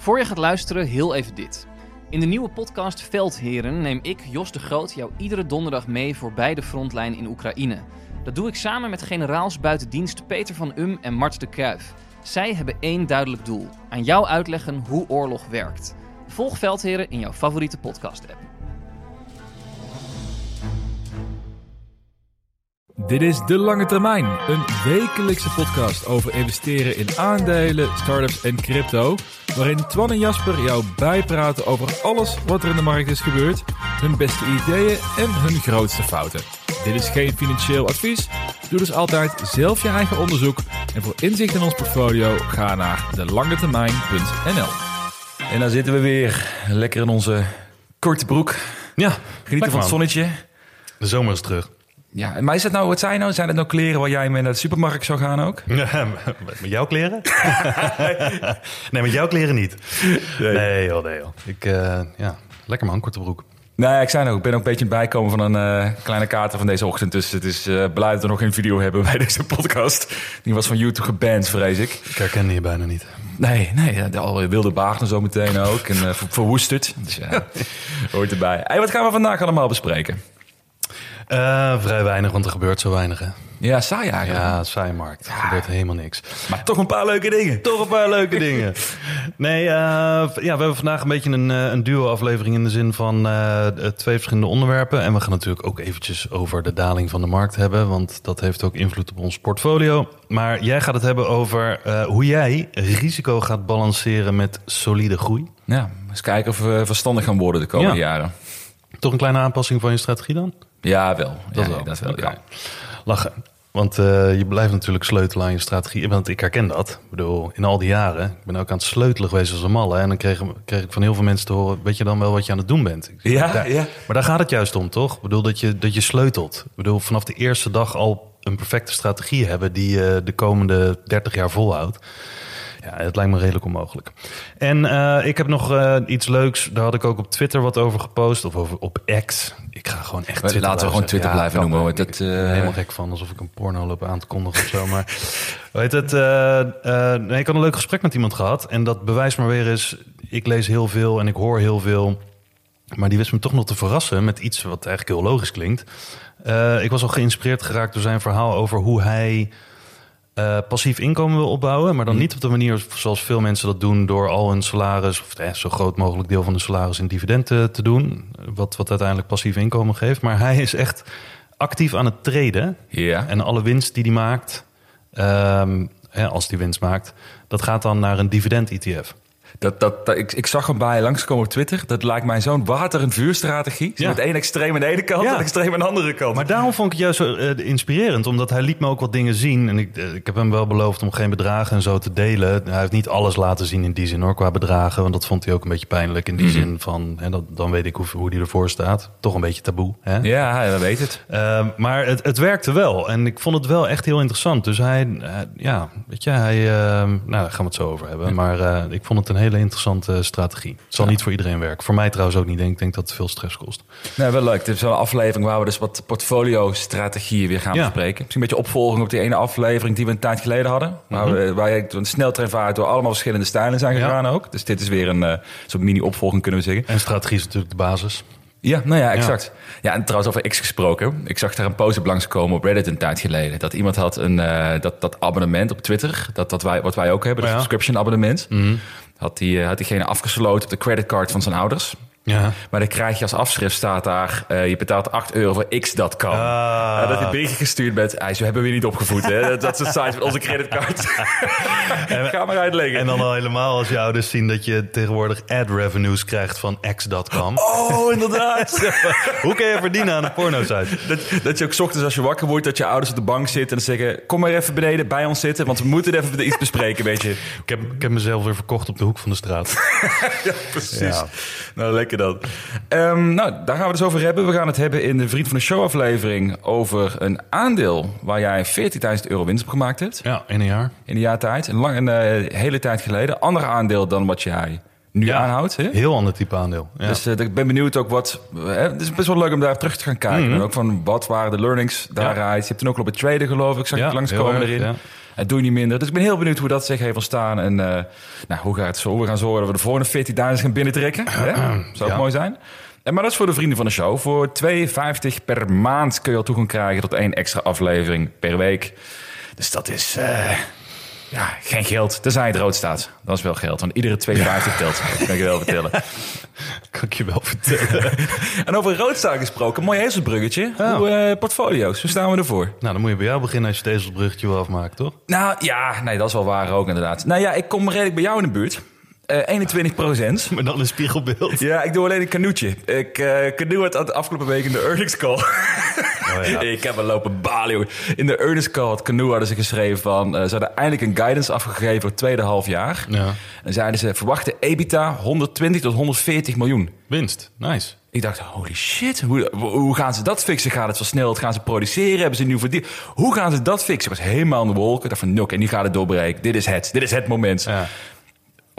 Voor je gaat luisteren, heel even dit. In de nieuwe podcast Veldheren neem ik, Jos de Groot, jou iedere donderdag mee voorbij de frontlijn in Oekraïne. Dat doe ik samen met generaals buitendienst Peter van Um en Mart de Kruif. Zij hebben één duidelijk doel: aan jou uitleggen hoe oorlog werkt. Volg Veldheren in jouw favoriete podcast-app. Dit is De Lange Termijn, een wekelijkse podcast over investeren in aandelen, startups en crypto. Waarin Twan en Jasper jou bijpraten over alles wat er in de markt is gebeurd, hun beste ideeën en hun grootste fouten. Dit is geen financieel advies. Doe dus altijd zelf je eigen onderzoek. En voor inzicht in ons portfolio ga naar delangetermijn.nl. En dan zitten we weer lekker in onze korte broek. Ja, Genieten van het zonnetje. De zomer is terug. Ja, maar is het nou, wat zijn nou? Zijn het nou kleren waar jij mee naar de supermarkt zou gaan ook? met jouw kleren? nee, met jouw kleren niet. Nee, joh, nee joh. Ik, uh, ja, lekker man, korte broek. Nee, ik zei nog, ik ben ook een beetje het bijkomen van een uh, kleine kater van deze ochtend. Dus het is uh, blij dat we nog geen video hebben bij deze podcast. Die was van YouTube geband, vrees ik. Ik herkende je bijna niet. Nee, nee, de al wilde baard en zo meteen ook. En uh, verwoesterd. Dus ja, hoort erbij. Hey, wat gaan we vandaag allemaal bespreken? Uh, vrij weinig, want er gebeurt zo weinig, hè? Ja, saai eigenlijk. Ja, saai markt. Er gebeurt helemaal niks. Maar toch een paar leuke dingen. Toch een paar leuke dingen. Nee, uh, ja, we hebben vandaag een beetje een, een duo-aflevering in de zin van uh, twee verschillende onderwerpen. En we gaan natuurlijk ook eventjes over de daling van de markt hebben, want dat heeft ook invloed op ons portfolio. Maar jij gaat het hebben over hoe jij risico gaat balanceren met solide groei. Ja, eens kijken of we verstandig gaan worden de komende ja. jaren. Toch een kleine aanpassing van je strategie dan? Ja, wel. Dat ja, wel. Dat wel okay. ja. Lachen. Want uh, je blijft natuurlijk sleutelen aan je strategie. Want ik herken dat. Ik bedoel, in al die jaren. Ik ben ook aan het sleutelen geweest als een malle. En dan kreeg, kreeg, ik van heel veel mensen te horen... weet je dan wel wat je aan het doen bent? Zeg, ja, daar, ja. Maar daar gaat het juist om, toch? Ik bedoel, dat je, dat je sleutelt. Ik bedoel, vanaf de eerste dag al een perfecte strategie hebben... die je uh, de komende 30 jaar volhoudt. Ja, het lijkt me redelijk onmogelijk. En uh, ik heb nog uh, iets leuks. Daar had ik ook op Twitter wat over gepost. Of over, op X. Ik ga gewoon echt Twitter Laten we gewoon Twitter ja, blijven noemen. Dat, ik ben uh... helemaal gek van. Alsof ik een porno loop aan te kondigen of zo. Maar weet het, nee, ik had een leuk gesprek met iemand gehad. En dat bewijst maar weer eens... Ik lees heel veel en ik hoor heel veel. Maar die wist me toch nog te verrassen met iets wat eigenlijk heel logisch klinkt. Ik was al geïnspireerd geraakt door zijn verhaal over hoe hij uh, passief inkomen wil opbouwen. Maar dan niet op de manier zoals veel mensen dat doen door al hun salaris, of eh, zo groot mogelijk deel van de salaris in dividenden te doen. Wat, wat uiteindelijk passief inkomen geeft. Maar hij is echt actief aan het treden. Ja. En alle winst die hij maakt, um, hè, als die winst maakt, dat gaat dan naar een dividend-ETF. Dat, dat, dat, ik, ik zag hem bij langskomen op Twitter. Dat lijkt mij zo'n water- en vuurstrategie. Ja. Met één extreem aan de ene kant en een extreem aan de andere kant. Maar daarom vond ik het juist zo eh, inspirerend. Omdat hij liet me ook wat dingen zien. En ik, eh, ik heb hem wel beloofd om geen bedragen en zo te delen. Hij heeft niet alles laten zien in die zin hoor, qua bedragen. Want dat vond hij ook een beetje pijnlijk. In die Mhm. zin van, hè, dat, dan weet ik hoe, hoe die ervoor staat. Toch een beetje taboe. Hè? Ja, hij weet het. Uh, maar het, het werkte wel. En ik vond het wel echt heel interessant. Dus hij, uh, ja, weet je, hij, uh, nou, daar gaan we het zo over hebben. Maar ik vond het een hele interessante strategie. Het zal Ja. niet voor iedereen werken. Voor mij trouwens ook niet. Ik denk dat het veel stress kost. Nee, wel leuk. Dit is wel een aflevering waar we dus wat portfolio-strategieën weer gaan Ja. bespreken. Misschien een beetje opvolging op die ene aflevering die we een tijd geleden hadden. Waar, Mhm. we, waar je een sneltreinvaart door allemaal verschillende stijlen zijn Ja. gegaan ook. Dus dit is weer een uh, soort mini-opvolging, kunnen we zeggen. En strategie is natuurlijk de basis. Ja, nou ja, exact. Ja, en trouwens over X gesproken. Ik zag daar een post op langskomen op Reddit een tijd geleden. Dat iemand had een, uh, dat, dat abonnement op Twitter, dat, dat wij, wat wij ook hebben, dat Ja. subscription abonnement. Mhm. Had, die, uh, had diegene afgesloten op de creditcard van zijn ouders. Ja. Maar dan krijg je als afschrift staat daar... Uh, je betaalt 8 euro voor x.com. Ah. Uh, dat je een gestuurd bent. Hij zo hebben we weer niet opgevoed. Hè? Dat, dat is het site van onze creditcard. Ga maar uitleggen. En dan al helemaal als je ouders zien dat je tegenwoordig ad revenues krijgt van x.com. Oh, inderdaad. Hoe kun je verdienen aan een porno-site? dat, dat je ook 's ochtends als je wakker wordt... dat je ouders op de bank zitten en zeggen... kom maar even beneden bij ons zitten... want we moeten even iets bespreken, weet je. Ik heb, ik heb mezelf weer verkocht op de hoek van de straat. ja, precies. Ja. Nou, lekker Um, nou, daar gaan we het dus over hebben. We gaan het hebben in de Vriend van de Show aflevering... over een aandeel waar jij 40.000 euro winst op gemaakt hebt. Ja, in een jaar. In een jaar tijd. Een, lang, een uh, hele tijd geleden. Ander aandeel dan wat jij nu ja, aanhoudt. Hè? Heel ander type aandeel. Ja. Dus uh, ik ben benieuwd ook wat... Hè, het is best wel leuk om daar terug te gaan kijken. Mhm. En ook van wat waren de learnings daaruit. Je hebt toen ook al op het traden geloof ik. Zag ik langskomen erin. Het doe je niet minder. Dus ik ben heel benieuwd hoe dat zich heeft ontstaan. En eh, nou, hoe gaat het zo? We gaan zorgen dat we de volgende 14 dagen gaan binnentrekken. Hè? Zou ook mooi zijn. En, maar dat is voor de vrienden van de show. Voor 2,50 per maand kun je al toegang krijgen tot één extra aflevering per week. Dus dat is eh, ja, geen geld. Tenzij het rood staat. Dat is wel geld. Want iedere 2,50 telt. Dat kan ik je wel vertellen. Kan ik je wel vertellen. En over rood staan gesproken. Mooi ezelsbruggetje. Hoe, eh, portfolio's. Hoe staan we ervoor? nou, dan moet je bij jou beginnen als je het ezelsbruggetje wil afmaken, toch? Nou ja, nee, dat is wel waar ook inderdaad. Nou ja, ik kom redelijk bij jou in de buurt. Eh 21 procent. Maar dan een spiegelbeeld. Ja, ik doe alleen een canoetje. Ik eh canoe het de afgelopen week in de earnings call. Oh, ja. ik heb een lopen jongen. In de earnings call had canoe hadden ze geschreven van... eh, ze hadden eindelijk een guidance afgegeven voor het tweede half jaar. Ja. En zeiden ze, verwachten EBITDA 120 tot 140 miljoen. Winst. Nice. Ik dacht, holy shit, hoe, hoe gaan ze dat fixen? Gaat het versneld? Gaan ze produceren? Hebben ze een nieuw verdiend? Hoe gaan ze dat fixen? Ik was helemaal in de wolken. Ik dacht van, nok, en nu gaat het doorbreken. Dit is het. Dit is het moment. Ja.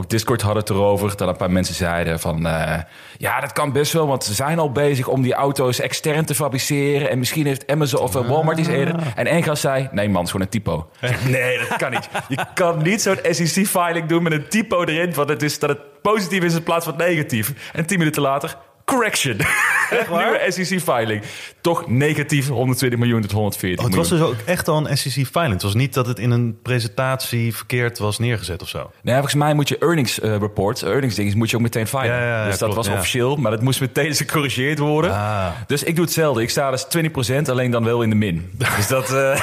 Op Discord hadden het erover dat een paar mensen zeiden van... eh, ja, dat kan best wel, want ze zijn al bezig om die auto's extern te fabriceren. En misschien heeft Amazon of eh, Walmart iets eerder. En één gast zei, nee man, het is gewoon een typo. Nee, dat kan niet. Je kan niet zo'n SEC-filing doen met een typo erin... want het is dat het positief is in plaats van negatief. En tien minuten later, correction. Nieuwe SEC-filing. Toch negatief 120 miljoen tot 140 Oh, het miljoen. was dus ook echt al een SEC filing. Het was niet dat het in een presentatie verkeerd was neergezet of zo. Nee, volgens mij moet je earnings eh, reports, earnings dingen, moet je ook meteen filen. Ja, ja, ja, dus dat klopt, was officieel, maar dat moest meteen gecorrigeerd worden. Ah. Dus ik doe hetzelfde. Ik sta dus 20%, alleen dan wel in de min. dus dat... eh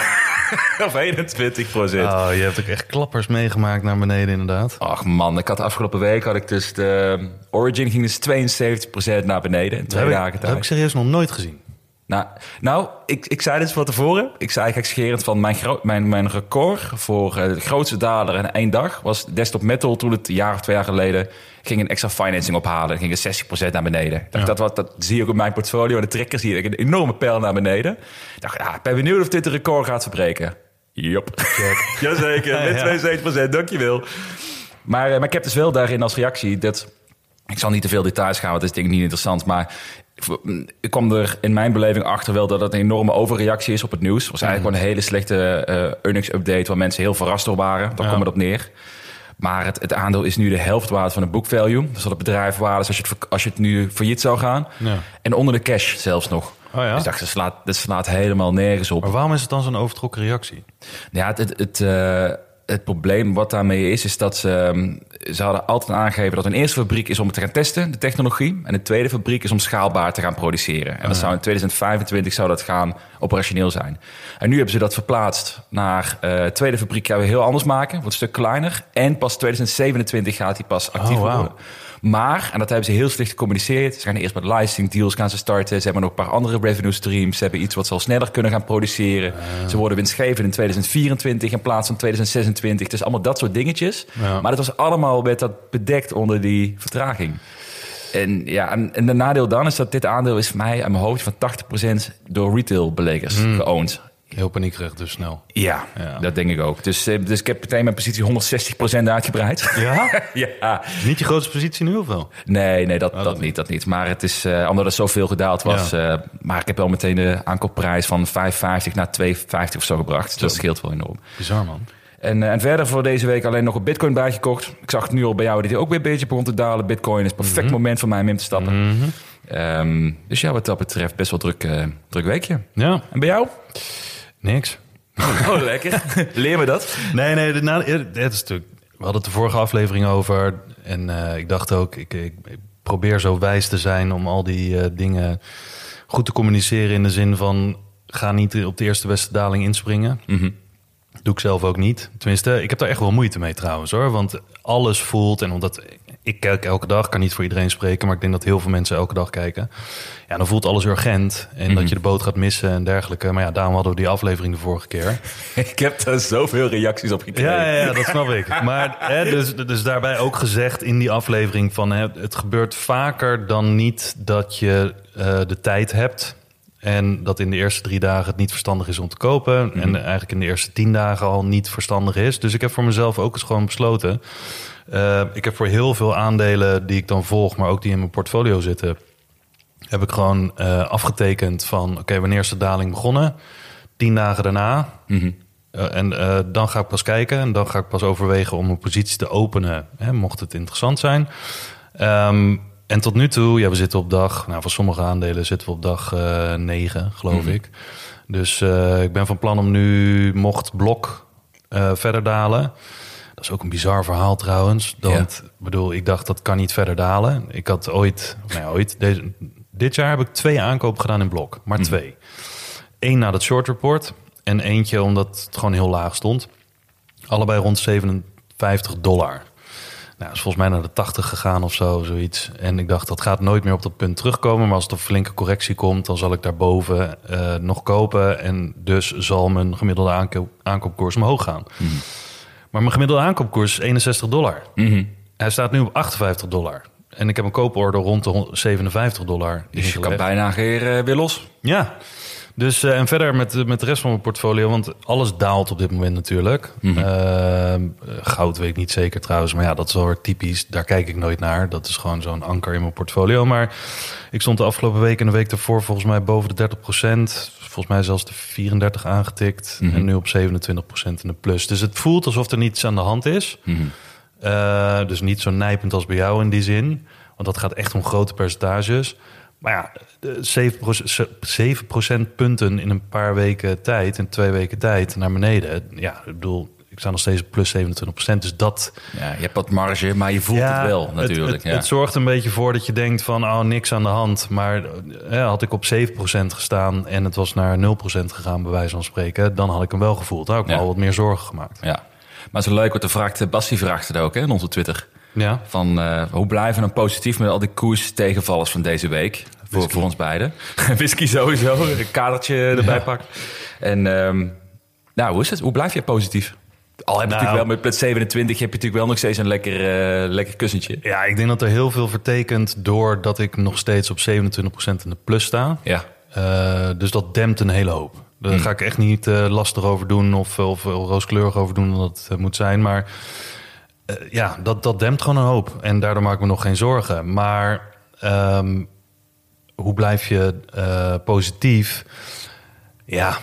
of 21% Oh, je hebt ook echt klappers meegemaakt naar beneden inderdaad. Ach man, ik had de afgelopen week had ik dus de Origin ging dus 72% naar beneden in twee dagen ik, dat heb tijd. ik serieus nog nooit gezien. Nou, nou ik, ik zei dit van tevoren. Ik zei eigenlijk scherend van mijn, mijn, mijn record voor eh, de grootste daler in één dag was Desktop Metal toen het een jaar of twee jaar geleden ging een extra financing ophalen. Ging het 60% naar beneden. Ik dacht, Ja. dat, wat, dat zie ook op mijn portfolio. De trekkers zie ik een enorme pijl naar beneden. Ik dacht, ja, ik ben benieuwd of dit de record gaat verbreken. Jop. Jazeker, met 72%, dankjewel. Maar, eh, maar ik heb dus wel daarin als reactie dat... Ik zal niet te veel details gaan, want dat is denk ik niet interessant. Maar ik kwam er in mijn beleving achter wel dat het een enorme overreactie is op het nieuws. Het was eigenlijk gewoon een hele slechte eh earnings update... waar mensen heel verrast door waren. Daar Ja. kwam het op neer. Maar het, het aandeel is nu de helft waard van het book value. Dus dat het bedrijf waard is als je het, als je het nu failliet zou gaan. Ja. En onder de cash zelfs nog. Oh ja? Dus ik dacht, dat slaat, dat slaat helemaal nergens op. Maar waarom is het dan zo'n overtrokken reactie? Ja, het, het, het, eh, het probleem wat daarmee is, is dat ze, ehm, ze hadden altijd aangegeven dat een eerste fabriek is om het te gaan testen, de technologie. En de tweede fabriek is om schaalbaar te gaan produceren. En dat zou in 2025 zou dat gaan operationeel zijn. En nu hebben ze dat verplaatst naar de tweede fabriek gaan we heel anders maken, wordt een stuk kleiner. En pas 2027 gaat die pas actief Oh, worden. Maar, en dat hebben ze heel slecht gecommuniceerd. Ze gaan eerst met licensing deals gaan ze starten. Ze hebben nog een paar andere revenue streams. Ze hebben iets wat ze al sneller kunnen gaan produceren. Ze worden winstgevend in 2024 in plaats van 2026. Dus allemaal dat soort dingetjes. Ja. Maar dat was allemaal werd dat bedekt onder die vertraging. En ja, en, en de nadeel dan is dat dit aandeel is voor mij aan mijn hoofd van 80% door retail beleggers geowned. Heel paniekerig dus snel. Ja, Ja. dat denk ik ook. Dus, eh, dus ik heb meteen mijn positie 160% uitgebreid. Ja? ja, Niet je grootste positie nu of wel? Nee, nee, dat, dat dat niet, dat niet. Maar het is, eh, omdat het zoveel gedaald was. Ja. eh, maar ik heb wel meteen de aankoopprijs van 5,50 naar 2,50 of zo gebracht. Dat scheelt wel enorm. Bizar man. En, en verder voor deze week alleen nog een bitcoin bijgekocht. Ik zag het nu al bij jou dat die ook weer een beetje begon te dalen. Bitcoin is perfect Mhm. moment voor mij om in te stappen. Ehm, dus ja, wat dat betreft best wel druk, druk weekje. Ja, En bij jou? Niks. Oh, lekker. Leer me dat. Nee, nee, de, het is natuurlijk. We hadden het de vorige aflevering over. En eh, ik dacht ook, ik, ik, ik probeer zo wijs te zijn om al die eh, dingen goed te communiceren. In de zin van: ga niet op de eerste beste daling inspringen. Mhm. Doe ik zelf ook niet. Tenminste, ik heb daar echt wel moeite mee trouwens hoor. Want alles voelt, en omdat ik kijk elke dag, kan niet voor iedereen spreken, maar ik denk dat heel veel mensen elke dag kijken. Ja, dan voelt alles urgent. En dat je de boot gaat missen en dergelijke. Maar ja, daarom hadden we die aflevering de vorige keer. Ik heb daar zoveel reacties op gekregen. Ja, ja, ja, dat snap ik. Maar hè, dus, dus daarbij ook gezegd in die aflevering van hè, het gebeurt vaker dan niet dat je eh, de tijd hebt. En dat in de eerste drie dagen het niet verstandig is om te kopen. En eigenlijk in de eerste tien dagen al niet verstandig is. Dus ik heb voor mezelf ook eens gewoon besloten. Eh, ik heb voor heel veel aandelen die ik dan volg, maar ook die in mijn portfolio zitten, heb ik gewoon eh, afgetekend van oké, wanneer is de daling begonnen? Tien dagen daarna. Mhm. Eh, en dan ga ik pas kijken en dan ga ik pas overwegen om een positie te openen, hè, mocht het interessant zijn. Ehm, en tot nu toe, ja, we zitten op dag, nou, voor sommige aandelen zitten we op dag eh 9, geloof Mhm. ik. Dus ik ben van plan om nu, mocht blok verder dalen. Dat is ook een bizar verhaal trouwens. Want bedoel, ik dacht dat kan niet verder dalen. Ik had ooit, nou ja, ooit deze, dit jaar heb ik twee aankopen gedaan in blok, maar twee. Eén na dat short report en eentje omdat het gewoon heel laag stond. Allebei rond 57 dollar. Nou, is volgens mij naar de 80 gegaan of zo, zoiets. En ik dacht, dat gaat nooit meer op dat punt terugkomen. Maar als er een flinke correctie komt, dan zal ik daarboven eh nog kopen. En dus zal mijn gemiddelde aankoop, aankoopkoers omhoog gaan. Maar mijn gemiddelde aankoopkoers is 61 dollar. Mhm. Hij staat nu op 58 dollar. En ik heb een kooporder rond de hon- 57 dollar. Dus je kan bijna weer, eh, weer los. Ja. Dus eh, en verder met, de- met de rest van mijn portfolio, want alles daalt op dit moment natuurlijk. Mhm. Ehm, goud weet ik niet zeker trouwens, maar ja, dat is wel weer typisch. Daar kijk ik nooit naar. Dat is gewoon zo'n anker in mijn portfolio. Maar ik stond de afgelopen week en de week daarvoor volgens mij boven de 30% Volgens mij zelfs de 34 aangetikt. Mhm. En nu op 27% in de plus. Dus het voelt alsof er niets aan de hand is. Mhm. Eh, dus niet zo nijpend als bij jou in die zin. Want dat gaat echt om grote percentages. Maar ja, de 7%, ze- 7% punten in een paar weken tijd, in twee weken tijd, naar beneden. Ja, ik bedoel, ik sta nog steeds op plus 27%. Dus dat... Ja, je hebt wat marge, maar je voelt het wel natuurlijk. Het, ja. het zorgt een beetje voor dat je denkt van, oh, niks aan de hand. Maar eh, had ik op 7% gestaan en het was naar 0% gegaan, bij wijze van spreken, dan had ik hem wel gevoeld. Dan had ik me al wat meer zorgen gemaakt. ja. Maar zo leuk wat de vraagt, eh, Bassie vraagt het ook hè, in onze Twitter. Ja. Van eh, hoe blijven we dan positief met al die koers tegenvallers van deze week? Voor, voor ons beiden. Whisky sowieso, een kadertje erbij Ja. pakt. En ehm, nou, hoe is het? Hoe blijf je positief? Al heb je Nou. natuurlijk wel met plus 27 heb je natuurlijk wel nog steeds een lekker, eh, lekker kussentje. Ja, ik denk dat er heel veel vertekent doordat ik nog steeds op 27% in de plus sta. Ja. Eh, dus dat dempt een hele hoop. Daar Hmm. ga ik echt niet lastig over doen of, of, rooskleurig over doen dan dat het moet zijn. Maar eh, ja, dat, dat dempt gewoon een hoop. En daardoor maak ik me nog geen zorgen. Maar ehm, hoe blijf je eh, positief? Ja,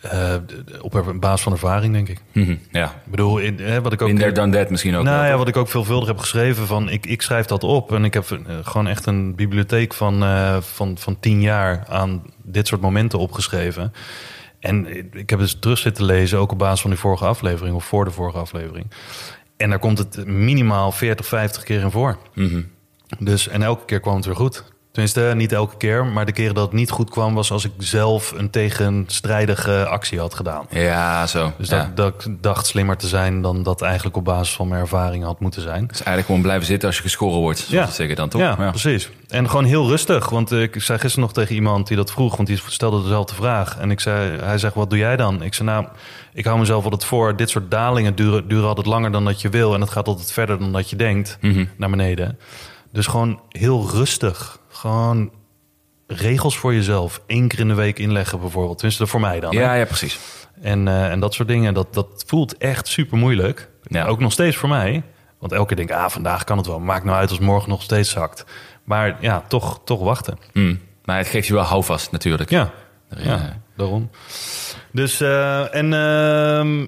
eh, op basis van ervaring denk ik. Mhm, ja. Ik bedoel, in, hè, wat ik ook... In there done that misschien ook nou wel, ja, wat ik ook veelvuldig heb geschreven van ik, ik schrijf dat op en ik heb gewoon echt een bibliotheek van, van, van tien jaar aan dit soort momenten opgeschreven. En ik heb dus terug zitten lezen, ook op basis van die vorige aflevering of voor de vorige aflevering. En daar komt het minimaal 40, 50 keer in voor. Mhm. Dus, en elke keer kwam het weer goed. Tenminste, niet elke keer, maar de keren dat het niet goed kwam was als ik zelf een tegenstrijdige actie had gedaan. Ja, zo. Dus ja. dat, dat ik dacht slimmer te zijn dan dat eigenlijk op basis van mijn ervaring had moeten zijn. Dus eigenlijk gewoon blijven zitten als je gescoren wordt, Ja. ze zeggen dan, toch? Ja, precies. En gewoon heel rustig. Want ik zei gisteren nog tegen iemand die dat vroeg, want die stelde dezelfde vraag. En ik zei, hij zegt, wat doe jij dan? Ik zei, nou, ik hou mezelf altijd voor. Dit soort dalingen duren, duren altijd langer dan dat je wil. En het gaat altijd verder dan dat je denkt, Mhm. naar beneden. Dus gewoon heel rustig. Gewoon regels voor jezelf. Eén keer in de week inleggen bijvoorbeeld. Tenminste, voor mij dan. hè? Ja, ja, precies. En, eh, en dat soort dingen, dat, dat voelt echt super moeilijk. Ja. Ook nog steeds voor mij. Want elke keer denk ik, ah, vandaag kan het wel. Maakt nou uit als morgen nog steeds zakt. Maar ja, toch, toch wachten. Mm. Maar het geeft je wel houvast natuurlijk. Ja, Ja. ja daarom. Dus, eh, en ehm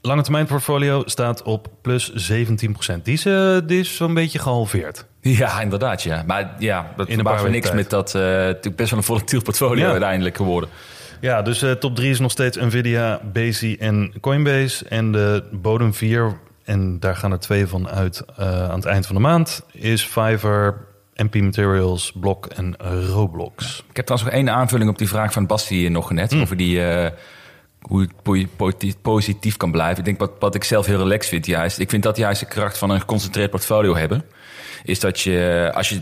lange termijn portfolio staat op plus 17%. Die is, eh, die is zo'n beetje gehalveerd. Ja, inderdaad, ja. Maar ja, dat In weken niks tijd. met dat eh, natuurlijk best wel een volatiel portfolio Ja. uiteindelijk geworden. Ja, dus eh, top 3 is nog steeds Nvidia, Bezi en Coinbase. En de bodem 4, en daar gaan er twee van uit eh, aan het eind van de maand, is Fiverr, MP Materials, Block en Roblox. Ik heb trouwens nog één aanvulling op die vraag van Basti nog net. Hmm. Over die, hoe positief, positief kan blijven. Ik denk wat, wat ik zelf heel relaxed vind juist. Ik vind dat juist de kracht van een geconcentreerd portfolio hebben. Is dat je, als je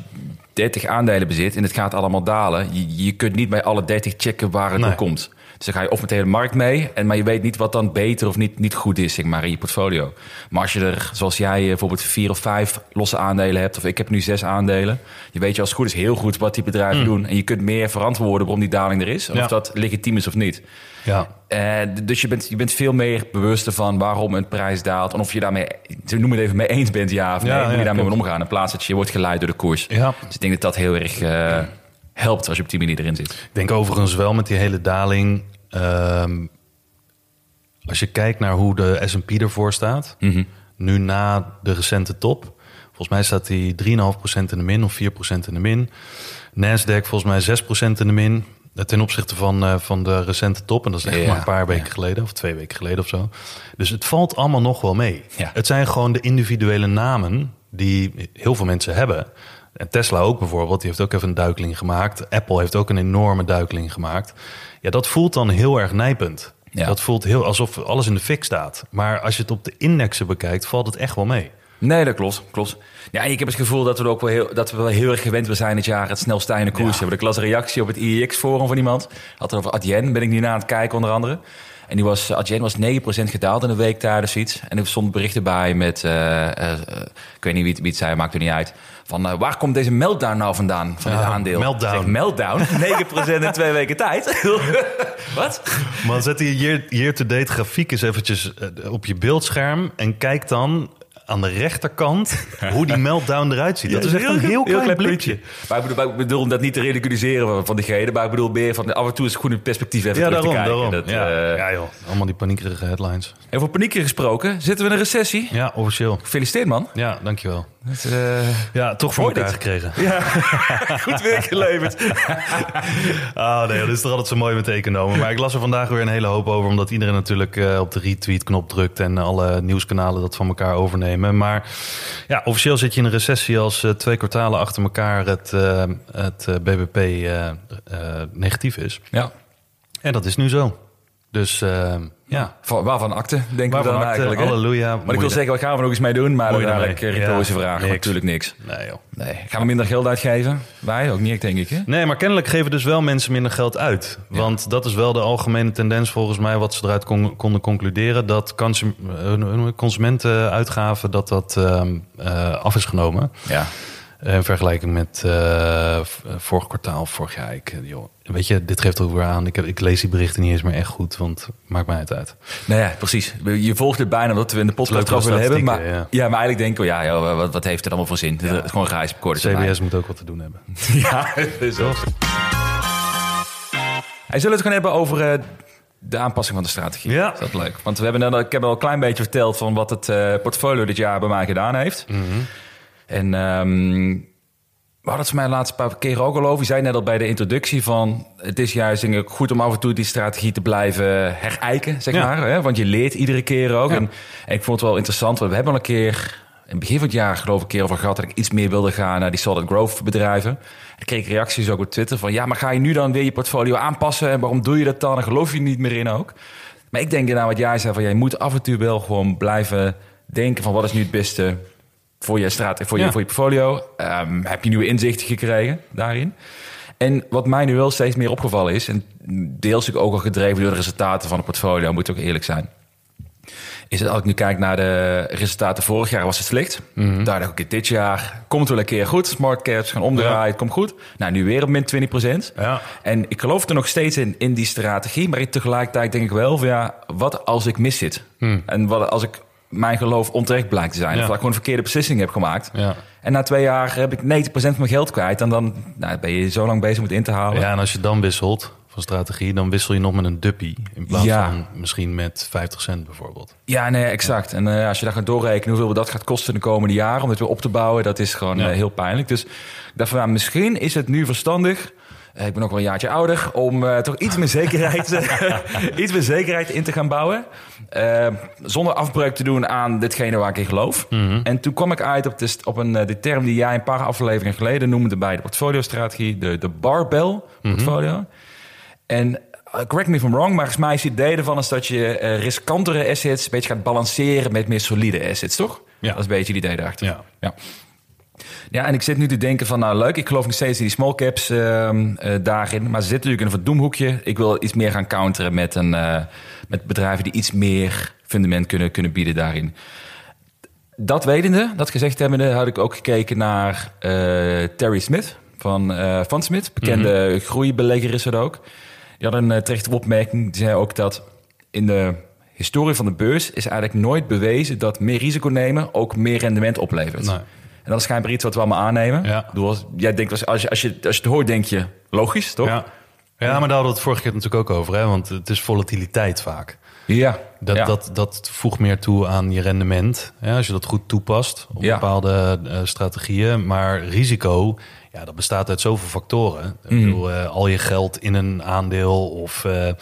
30 aandelen bezit en het gaat allemaal dalen... je, je kunt niet bij alle 30 checken waar het Nee. komt. Dus dan ga je of met de hele markt mee... En, maar je weet niet wat dan beter of niet, niet goed is zeg maar, in je portfolio. Maar als je er, zoals jij eh, bijvoorbeeld vier of vijf losse aandelen hebt... of ik heb nu zes aandelen... je weet je als het goed is heel goed wat die bedrijven doen... en je kunt meer verantwoorden waarom die daling er is... of. Ja. dat legitiem is of niet. Ja, Eh, dus je bent, je bent veel meer bewust ervan waarom een prijs daalt... en of je daarmee, ze noemen het even, mee eens bent, ja of nee... Ja, hoe ja, je daarmee moet omgaan... in plaats dat je wordt geleid door de koers. ja. Dus ik denk dat dat heel erg eh, helpt als je op die manier erin zit. Ik denk overigens wel met die hele daling. ehm, als je kijkt naar hoe de S&P ervoor staat, Mhm. nu na de recente top, volgens mij staat die 3,5% in de min of 4% in de min. Nasdaq volgens mij 6% in de min. eh, Ten opzichte van, eh, van de recente top. En dat is echt Ja, maar een paar weken ja. geleden. Of twee weken geleden of zo. Dus het valt allemaal nog wel mee. Ja. Het zijn gewoon de individuele namen die heel veel mensen hebben. En Tesla ook bijvoorbeeld. Die heeft ook even een duikeling gemaakt. Apple heeft ook een enorme duikeling gemaakt. Ja, dat voelt dan heel erg nijpend. Ja. Dat voelt heel alsof alles in de fik staat. Maar als je het op de indexen bekijkt, valt het echt wel mee. Nee, dat klopt. klopt. Ja, ik heb het gevoel dat we er ook wel heel, dat we wel heel erg gewend zijn dit jaar het snel stijgende koers Ja. hebben. Ik las een reactie op het IEX-forum van iemand. Had het over Adyen, ben ik nu naar aan het kijken onder andere. En die was, Adyen was 9% gedaald in een week tijdens iets. En er stond berichten bij met, eh, eh, ik weet niet wie het, wie het zei, maakt er niet uit. Van eh, waar komt deze meltdown nou vandaan van dit aandeel? meltdown. Zeg, meltdown? 9% in twee weken tijd? Wat? Maar zet die year- year-to-date grafiek eens eventjes op je beeldscherm... en kijk dan aan de rechterkant hoe die meltdown eruit ziet. Dat is echt een heel klein blikje. Maar ik bedoel, maar ik bedoel dat niet te ridiculiseren van diegene. Maar ik bedoel meer van af en toe is het goed in perspectief even Ja, terug daarom. te kijken. daarom. Dat, ja. eh, ja, joh. Allemaal die paniekerige headlines. Over paniek gesproken, zitten we in een recessie? Ja, officieel. Gefeliciteerd man. Ja, dankjewel. Dat, eh, Ja, toch voor elkaar dit. gekregen. goed werk geleverd. Ah, nee, dat is toch altijd zo mooi met economen. Maar ik las er vandaag weer een hele hoop over... omdat iedereen natuurlijk eh, op de retweet-knop drukt... en alle nieuwskanalen dat van elkaar overnemen. Maar ja, officieel zit je in een recessie... als eh, twee kwartalen achter elkaar het, eh, het eh, BBP negatief is. ja. En dat is nu zo. Dus ja, Van, waarvan akte, denken Waarvan we dan akte, eigenlijk. halleluja. Maar ik wil zeggen, wat gaan we nog eens mee doen? Maar je uiteindelijk daarmee? retorische Ja, vraag. Natuurlijk niks. nee joh. Nee. Gaan we minder geld uitgeven? Wij ook niet, denk ik. Hè? Nee, maar kennelijk geven dus wel mensen minder geld uit. Want dat is wel de algemene tendens volgens mij... wat ze eruit kon- konden concluderen... dat consum- eh, consumentenuitgaven dat dat ehm, eh, af is genomen. Ja. Eh, In vergelijking met eh, vorig kwartaal, vorig jaar. Ik, eh, joh, weet je, dit geeft ook weer aan. Ik, heb, ik lees die berichten niet eens meer echt goed, want maakt mij het uit. Nou ja, precies. Je volgt het bijna omdat we in de podcast erover willen hebben. Maar, ja. ja. maar eigenlijk denken we, ja, ja wat, wat heeft het allemaal voor zin? Het is gewoon termijn. CBS moet ook wat te doen hebben. Ja, zo. Hij zullen het gaan hebben over de aanpassing van de strategie. Ja. Is dat leuk? Want we hebben, ik heb al een klein beetje verteld van wat het eh, portfolio dit jaar bij mij gedaan heeft. Mhm. En ehm, we hadden het voor mij de laatste paar keren ook al over. Je zei net al bij de introductie van... het is juist denk ik, goed om af en toe die strategie te blijven herijken, zeg Ja. maar. Hè? Want je leert iedere keer ook. Ja. En, en ik vond het wel interessant, want we hebben al een keer... in het begin van het jaar geloof ik een keer over gehad... dat ik iets meer wilde gaan naar die solid growth bedrijven. Ik kreeg reacties ook op Twitter van... ja, maar ga je nu dan weer je portfolio aanpassen? En waarom doe je dat dan? En geloof je niet meer in ook? Maar ik denk nou wat jij zei, van jij moet af en toe wel gewoon blijven denken van wat is nu het beste voor je straat, voor je, Ja. voor je portfolio. Ehm, heb je nieuwe inzichten gekregen daarin? En wat mij nu wel steeds meer opgevallen is, en deels ook al gedreven door de resultaten van het portfolio, moet ook eerlijk zijn. Is het als ik nu kijk naar de resultaten vorig jaar was het slecht. Mhm. Daar dacht ik, dit jaar komt het wel een keer goed. Smart caps gaan omdraaien, het komt goed. Nou, nu weer op min 20%. Ja. En ik geloof er nog steeds in, in die strategie. Maar tegelijkertijd denk ik wel van ja, wat als ik mis zit? En wat als ik mijn geloof onterecht blijkt te zijn? Ja. Of dat ik gewoon een verkeerde beslissing heb gemaakt. Ja. En na twee jaar heb ik 90% van mijn geld kwijt. En dan nou, ben je zo lang bezig met in te halen. Ja, en als je dan wisselt van strategie, dan wissel je nog met een duppie. In plaats Ja. van misschien met 50 cent bijvoorbeeld. Ja, nee, exact. En eh, als je daar gaat doorrekenen hoeveel dat gaat kosten de komende jaren om het weer op te bouwen, dat is gewoon eh, heel pijnlijk. Dus ik dacht van, nou, misschien is het nu verstandig. Eh, ik ben ook wel een jaartje ouder om eh, toch iets meer zekerheid, iets meer zekerheid in te gaan bouwen. Eh, zonder afbreuk te doen aan ditgene waar ik in geloof. En toen kwam ik uit op, de, op een, de term die jij een paar afleveringen geleden noemde bij de portfolio-strategie, de, de barbell portfolio. En correct me if I'm wrong, maar volgens mij is het idee ervan is dat je riskantere assets een beetje gaat balanceren met meer solide assets, toch? Ja. Dat is een beetje het idee daarachter. Ja. Ja. Ja, en ik zit nu te denken van, nou leuk, ik geloof nog steeds in die small caps ehm, eh, daarin. Maar ze zitten natuurlijk in een verdoemhoekje. Ik wil iets meer gaan counteren met, een, eh, met bedrijven die iets meer fundament kunnen, kunnen bieden daarin. Dat wetende, dat gezegd hebbende, had ik ook gekeken naar eh, Terry Smith van Van Smith. Bekende groeibelegger is dat ook. Die had een terechte opmerking. Die zei ook dat in de historie van de beurs is eigenlijk nooit bewezen dat meer risico nemen ook meer rendement oplevert. Nee. En dat is schijnbaar iets wat we allemaal aannemen. Ja. Bedoel, jij denkt, als, als, je, als, je, als je het hoort, denk je logisch, toch? Ja. Ja, maar daar hadden we het vorige keer natuurlijk ook over, hè? want het is volatiliteit vaak. Ja, Dat, ja. dat, dat voegt meer toe aan je rendement. Ja, als je dat goed toepast op Ja. bepaalde eh, strategieën. Maar risico, ja, dat bestaat uit zoveel factoren. Ik bedoel, eh, al je geld in een aandeel of eh, weet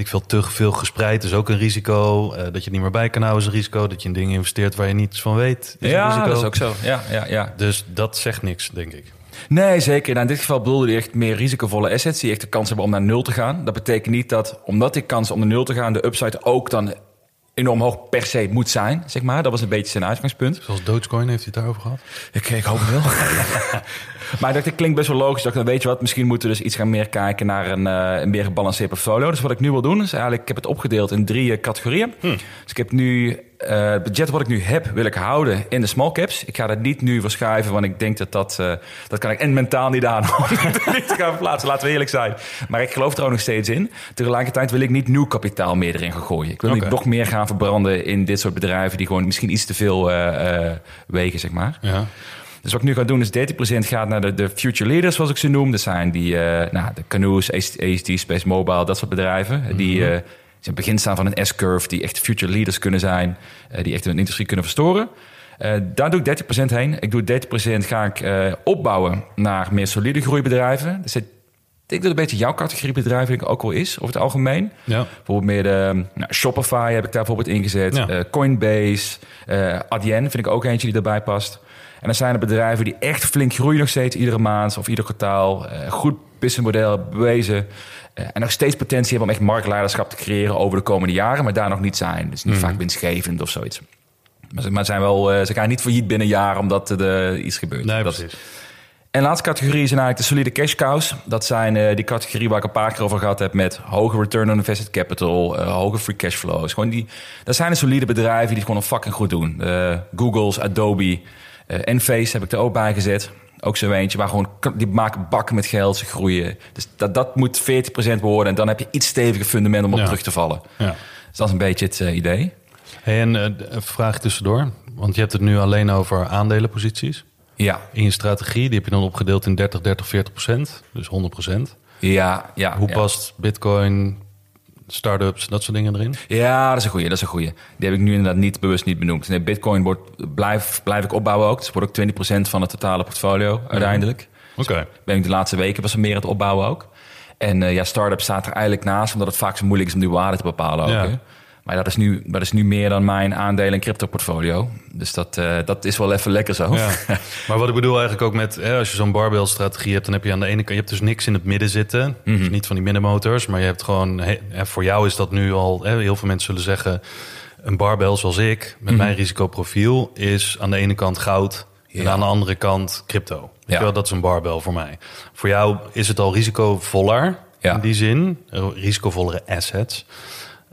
ik veel, te veel gespreid is ook een risico. Dat je het niet meer bij kan houden is een risico. Dat je in dingen investeert waar je niets van weet is een ja, risico. dat is ook zo. Ja, ja, ja. Dus dat zegt niks, denk ik. Nee, zeker. Nou, in dit geval bedoelde hij echt meer risicovolle assets die echt de kans hebben om naar nul te gaan. Dat betekent niet dat, omdat die kans om naar nul te gaan, de upside ook dan enorm hoog per se moet zijn, zeg maar. Dat was een beetje zijn uitgangspunt. Zoals Dogecoin heeft hij het daarover gehad. Ik, ik hoop het wel. maar dat klinkt best wel logisch. Dat ik, dan weet je wat, misschien moeten we dus iets gaan meer kijken naar een, eh, een meer gebalanceerd portfolio. Dus wat ik nu wil doen, is eigenlijk, ik heb het opgedeeld in drie eh, categorieën. Dus ik heb nu, eh, het budget wat ik nu heb, wil ik houden in de small caps. Ik ga dat niet nu verschuiven, want ik denk dat dat, eh, dat kan ik en mentaal niet aan om het niet te gaan verplaatsen. Laten we eerlijk zijn. Maar ik geloof er ook nog steeds in. Tegelijkertijd wil ik niet nieuw kapitaal meer erin gaan gooien. Ik wil niet nog meer gaan verbranden in dit soort bedrijven die gewoon misschien iets te veel eh, wegen, zeg maar. Ja. Dus wat ik nu ga doen is 30% gaat naar de, de future leaders, zoals ik ze noem. Dat zijn die, nou, de Canoes, ASD, Space Mobile, dat soort bedrijven. Die eh, in het begin staan van een S-curve, die echt future leaders kunnen zijn. eh, die echt een industrie kunnen verstoren. Eh, daar doe ik 30% heen. Ik doe 30% ga ik eh, opbouwen naar meer solide groeibedrijven. Dus ik denk dat het een beetje jouw categorie bedrijven ook wel is, over het algemeen. Ja. Bijvoorbeeld meer de nou, Shopify heb ik daar bijvoorbeeld ingezet. Ja. Coinbase, Adyen vind ik ook eentje die erbij past. En dan zijn er bedrijven die echt flink groeien nog steeds iedere maand of ieder kwartaal. Eh, goed businessmodel bewezen. Eh, en nog steeds potentie hebben om echt marktleiderschap te creëren over de komende jaren, maar daar nog niet zijn. Dus niet Mhm. vaak winstgevend of zoiets. Maar ze, maar zijn wel, eh, ze gaan niet failliet binnen een jaar omdat er iets gebeurt. Nee, Dat- precies. en de laatste categorie zijn eigenlijk de solide cash cows. Dat zijn die categorie waar ik een paar keer over gehad heb met hoge return on invested capital, hoge free cash flows. Gewoon die, dat zijn de solide bedrijven die het gewoon fucking goed doen. Eh, Google's, Adobe, eh Enphase heb ik er ook bij gezet. Ook zo eentje waar gewoon die maken bakken met geld, ze groeien. Dus dat, dat moet 40% worden en dan heb je iets steviger fundament om op Ja. terug te vallen. Ja. Dus dat is een beetje het eh, idee. Hey, en eh, een vraag tussendoor, want je hebt het nu alleen over aandelenposities. Ja, In je strategie, die heb je dan opgedeeld in 30, 30, 40 procent. Dus 100 procent. ja, ja. Hoe ja. past bitcoin, startups, dat soort dingen erin? Ja, dat is een goeie, dat is een goeie. Die heb ik nu inderdaad niet bewust niet benoemd. Nee, Bitcoin wordt, blijf, blijf ik opbouwen ook. Dus het wordt ook 20% van het totale portfolio uiteindelijk. Oké. Ben ik de laatste weken was er meer aan het opbouwen ook. En eh, ja, start-up staat er eigenlijk naast, omdat het vaak zo moeilijk is om die waarde te bepalen ook. Ja. Maar dat is, nu, dat is nu meer dan mijn aandelen en crypto portfolio. Dus dat, eh, dat is wel even lekker zo. Ja. maar wat ik bedoel eigenlijk ook met, hè, als je zo'n barbell-strategie hebt, dan heb je aan de ene kant, je hebt dus niks in het midden zitten. Mhm. Dus niet van die middenmotors, maar je hebt gewoon, hè, voor jou is dat nu al, hè, heel veel mensen zullen zeggen, een barbell zoals ik, met Mhm. mijn risicoprofiel, is aan de ene kant goud en aan de andere kant crypto. Ja. wel, dat is een barbell voor mij. Voor jou is het al risicovoller, Ja. in die zin, risicovollere assets.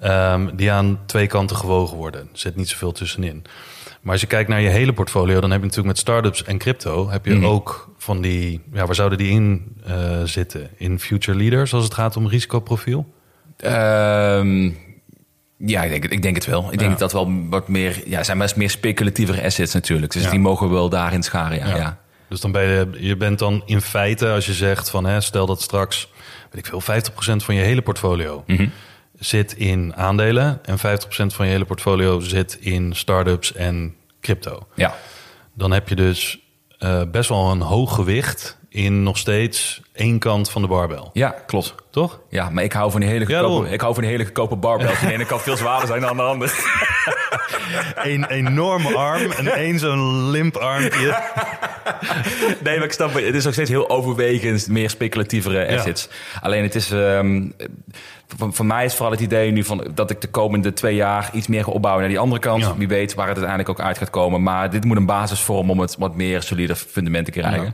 Ehm, die aan twee kanten gewogen worden. Er zit niet zoveel tussenin. Maar als je kijkt naar je hele portfolio, dan heb je natuurlijk met startups en crypto heb je Mhm. ook van die, ja, waar zouden die in eh, zitten? In future leaders als het gaat om risicoprofiel? Ehm, ja, ik denk, het- ik denk het wel. Ik denk Ja. dat dat wel wat meer... Ja, zijn best meer speculatievere assets natuurlijk. Dus Ja. die mogen we wel daarin scharen, ja. ja. Dus dan ben je, je bent dan in feite, als je zegt van, hè, stel dat straks, weet ik veel, 50% van je hele portfolio Mhm. Zit in aandelen en 50% van je hele portfolio zit in startups en crypto. ja. Dan heb je dus eh, best wel een hoog gewicht in nog steeds één kant van de barbel. Ja, klopt. Toch? Ja, maar ik hou van die hele goedkope, ik hou van die hele goedkope barbells. Die ene kant veel zwaarder zijn dan de andere. Een enorme arm en één zo'n limp armpje. Nee, maar ik snap het. Het is nog steeds heel overwegend meer speculatievere Ja. assets. Alleen het is... ehm, voor, voor mij is vooral het idee nu van dat ik de komende twee jaar iets meer ga opbouwen naar die andere kant. Ja. Wie weet waar het uiteindelijk ook uit gaat komen. Maar dit moet een basis vormen om het wat meer solide fundament te krijgen. Ja.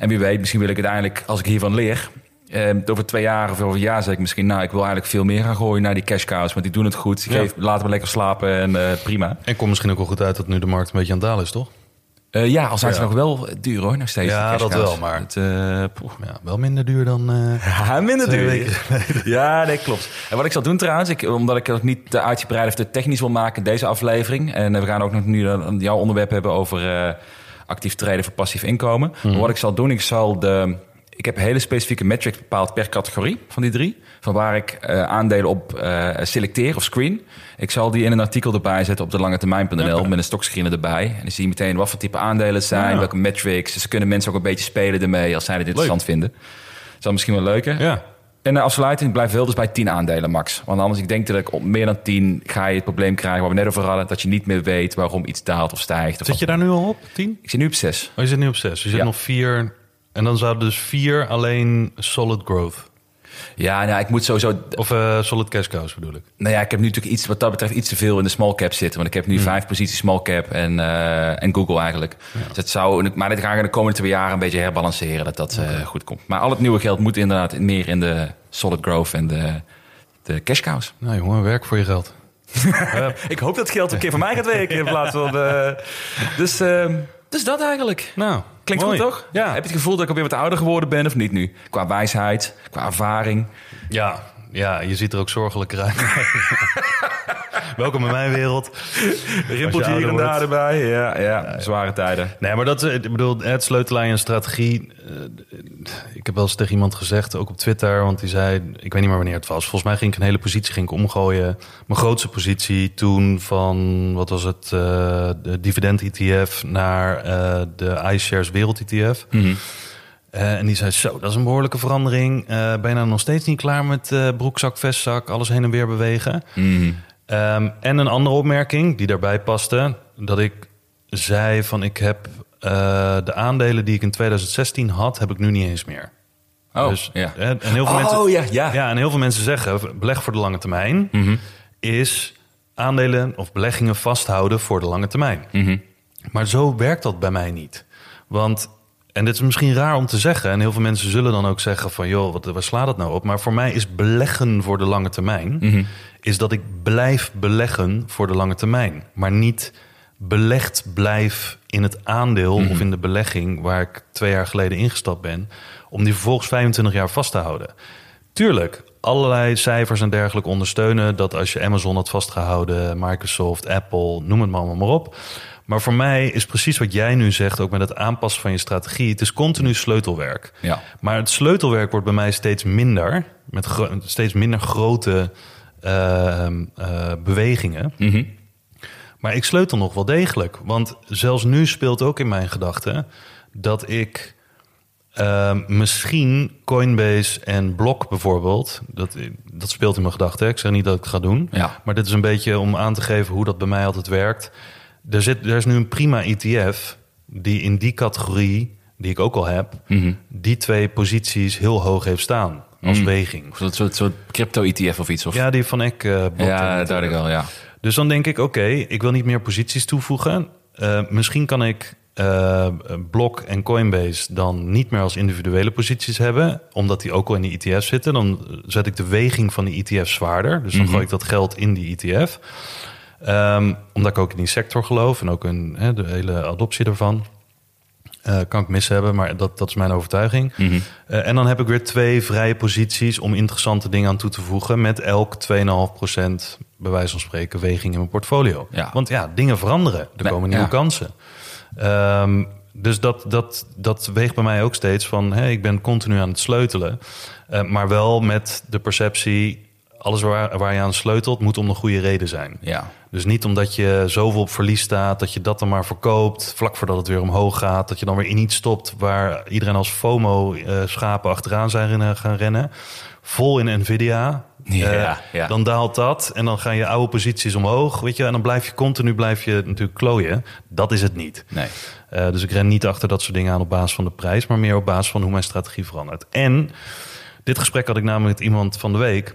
En wie weet, misschien wil ik uiteindelijk, als ik hiervan leer... eh, over twee jaar of over een jaar zeg ik misschien... nou, ik wil eigenlijk veel meer gaan gooien naar die cash cows. Want die doen het goed. Die Ja. geven, laten me lekker slapen en eh, prima. En komt misschien ook wel goed uit dat nu de markt een beetje aan het dalen is, toch? Eh, ja, al zijn ze Ja. nog wel duur hoor, nog steeds. Ja, dat wel, maar- Het, poeh. Ja, wel minder duur dan... Ja, minder duur. Ja, nee, klopt. En wat ik zal doen trouwens, ik, omdat ik het niet te uitgebreid of te technisch wil maken in deze aflevering. En we gaan ook nog nu een- jouw onderwerp hebben over actief treden voor passief inkomen. Maar wat ik zal doen, ik zal de ik heb hele specifieke metrics bepaald per categorie van die drie. Van waar ik eh, aandelen op eh, selecteer of screen. Ik zal die in een artikel erbij zetten op de lange termijn.nl met een stockscreener erbij. En dan zie je meteen wat voor type aandelen het zijn, Ja. welke metrics. Dus kunnen mensen ook een beetje spelen ermee als zij het interessant vinden. Dat is misschien wel leuker. Ja. En de afsluiting blijft wel dus bij 10 aandelen max. Want anders, ik denk dat ik op meer dan 10 ga je het probleem krijgen waar we net over hadden. Dat je niet meer weet waarom iets daalt of stijgt. Of Zit je daar nu al op? Tien? Ik zit nu op 6. Oh, je zit nu op zes. Je zit Ja. nog vier. En dan zouden dus vier alleen solid growth. Ja, nou, ik moet sowieso... Of eh, solid cash cows bedoel ik. Nou ja, ik heb nu natuurlijk iets, wat dat betreft iets te veel in de small cap zitten. Want ik heb nu Hmm. vijf posities small cap en, eh, en Google eigenlijk. Dus het zou, maar dit ga ik in de komende twee jaar een beetje herbalanceren. Dat dat eh, goed komt. Maar al het nieuwe geld moet inderdaad meer in de solid growth en de, de cash cows. Nou jongen, werk voor je geld. Ik hoop dat het geld een keer voor mij gaat werken in plaats van... dus, ehm, dus dat eigenlijk. Nou, Klinkt mooi. goed, toch? Ja. Heb je het gevoel dat ik alweer wat ouder geworden ben of niet nu? Qua wijsheid, qua ervaring. Ja, ja, je ziet er ook zorgelijker uit. Welkom in mijn wereld. Rimpeltje hier en daar erbij. Ja, ja, zware tijden. Nee, maar dat, eh, ik bedoel, het sleutelaar en strategie. eh, ik heb wel eens tegen iemand gezegd, ook op Twitter, want die zei, ik weet niet meer wanneer het was. Volgens mij ging ik een hele positie ging ik omgooien. Mijn grootste positie toen van, wat was het, eh, de dividend ETF naar eh, de iShares Wereld ETF. Eh, en die zei, zo, dat is een behoorlijke verandering. Eh, ben je nou nog steeds niet klaar met broekzak, vestzak, alles heen en weer bewegen? Ehm, en een andere opmerking die daarbij paste, dat ik zei van ik heb eh, de aandelen die ik in 2016 had, heb ik nu niet eens meer. Oh, dus, ja. en heel veel Oh, mensen, ja, ja. ja, en heel veel mensen zeggen beleg voor de lange termijn Mhm. is aandelen of beleggingen vasthouden voor de lange termijn. Mhm. Maar zo werkt dat bij mij niet. Want, en dit is misschien raar om te zeggen, en heel veel mensen zullen dan ook zeggen van, joh, wat, waar slaat dat nou op? Maar voor mij is beleggen voor de lange termijn, Mhm. is dat ik blijf beleggen voor de lange termijn. Maar niet belegd blijf in het aandeel Mhm. of in de belegging waar ik twee jaar geleden ingestapt ben, om die vervolgens 25 jaar vast te houden. Tuurlijk, allerlei cijfers en dergelijke ondersteunen dat als je Amazon had vastgehouden, Microsoft, Apple, noem het maar allemaal maar op. Maar voor mij is precies wat jij nu zegt, ook met het aanpassen van je strategie. Het is continu sleutelwerk. Ja. Maar het sleutelwerk wordt bij mij steeds minder, met steeds minder grote ehm, eh, bewegingen. Mhm. Maar ik sleutel nog wel degelijk. Want zelfs nu speelt ook in mijn gedachten dat ik ehm, misschien Coinbase en Block bijvoorbeeld, dat, dat speelt in mijn gedachten. Ik zeg niet dat ik het ga doen. Ja. Maar dit is een beetje om aan te geven hoe dat bij mij altijd werkt. Er, zit, er is nu een prima ETF die in die categorie, die ik ook al heb, Mhm. die twee posities heel hoog heeft staan als Mhm. weging. Dat soort, soort crypto-ETF of iets? Of? Ja, die van Eck. eh, Blockchain ja ik wel, ja. Dus dan denk ik, oké, ik wil niet meer posities toevoegen. Eh, misschien kan ik eh, Block en Coinbase dan niet meer als individuele posities hebben, omdat die ook al in die ETF zitten. Dan zet ik de weging van die ETF zwaarder. Dus dan Mhm. gooi ik dat geld in die ETF. Ehm, omdat ik ook in die sector geloof en ook in hè, de hele adoptie ervan. Eh, kan ik mis hebben, maar dat, dat is mijn overtuiging. Mhm. Eh, en dan heb ik weer twee vrije posities om interessante dingen aan toe te voegen. Met elk 2,5% bij wijze van spreken weging in mijn portfolio. Ja. Want ja, dingen veranderen. Er Nee, komen nieuwe ja. kansen. Ehm, dus dat, dat, dat weegt bij mij ook steeds van... Hey, ik ben continu aan het sleutelen. Eh, maar wel met de perceptie... alles waar, waar je aan sleutelt moet om een goede reden zijn. Ja. Dus niet omdat je zoveel op verlies staat, dat je dat dan maar verkoopt, vlak voordat het weer omhoog gaat, dat je dan weer in iets stopt waar iedereen als FOMO-schapen achteraan zijn gaan rennen. Vol in Nvidia. Ja, Eh, ja. Dan daalt dat en dan gaan je oude posities omhoog, weet je, en dan blijf je continu blijf je natuurlijk klooien. Dat is het niet. Nee. Eh, dus ik ren niet achter dat soort dingen aan op basis van de prijs, maar meer op basis van hoe mijn strategie verandert. En dit gesprek had ik namelijk met iemand van de week.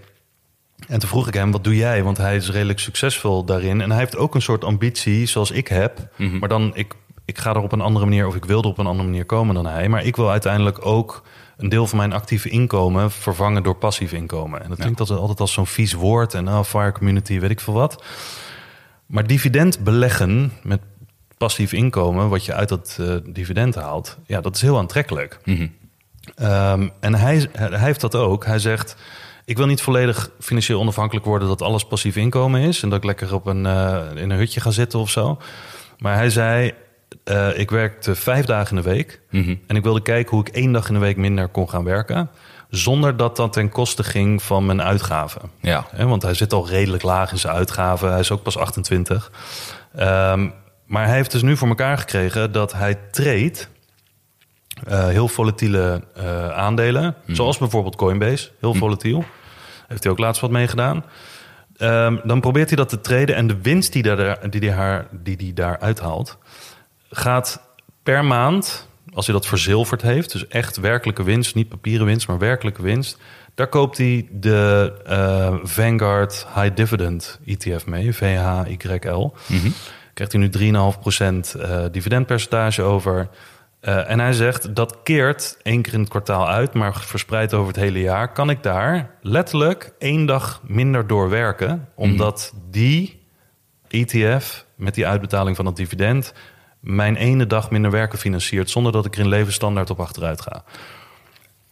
En toen vroeg ik hem, wat doe jij? Want hij is redelijk succesvol daarin. En hij heeft ook een soort ambitie zoals ik heb. Mhm. Maar dan, ik, ik ga er op een andere manier... of ik wil er op een andere manier komen dan hij. Maar ik wil uiteindelijk ook een deel van mijn actieve inkomen... vervangen door passief inkomen. En dat klinkt altijd, altijd als zo'n vies woord. En oh, fire community, weet ik veel wat. Maar dividend beleggen met passief inkomen... wat je uit dat eh, dividend haalt... ja, dat is heel aantrekkelijk. Mhm. Ehm, en hij, hij heeft dat ook. Hij zegt: Ik wil niet volledig financieel onafhankelijk worden dat alles passief inkomen is. En dat ik lekker op een, eh, in een hutje ga zitten of zo. Maar hij zei: eh, ik werkte vijf dagen in de week. Mhm. En ik wilde kijken hoe ik één dag in de week minder kon gaan werken. Zonder dat dat ten koste ging van mijn uitgaven. Ja. Want hij zit al redelijk laag in zijn uitgaven. Hij is ook pas 28. Ehm, maar hij heeft dus nu voor elkaar gekregen dat hij treedt eh, heel volatiele eh, aandelen. Zoals bijvoorbeeld Coinbase, heel volatiel. Heeft hij ook laatst wat meegedaan. Ehm, dan probeert hij dat te treden. En de winst die, daar, die, die, haar, die hij daar uithaalt... gaat per maand, als hij dat verzilverd heeft... dus echt werkelijke winst, niet papieren winst, maar werkelijke winst... daar koopt hij de eh, Vanguard High Dividend ETF mee, VHYL. Krijgt hij nu 3,5% eh dividendpercentage over... Eh, en hij zegt dat keert één keer in het kwartaal uit, maar verspreid over het hele jaar. Kan ik daar letterlijk één dag minder door werken, omdat die ETF met die uitbetaling van het dividend mijn ene dag minder werken financiert, zonder dat ik er in levensstandaard op achteruit ga.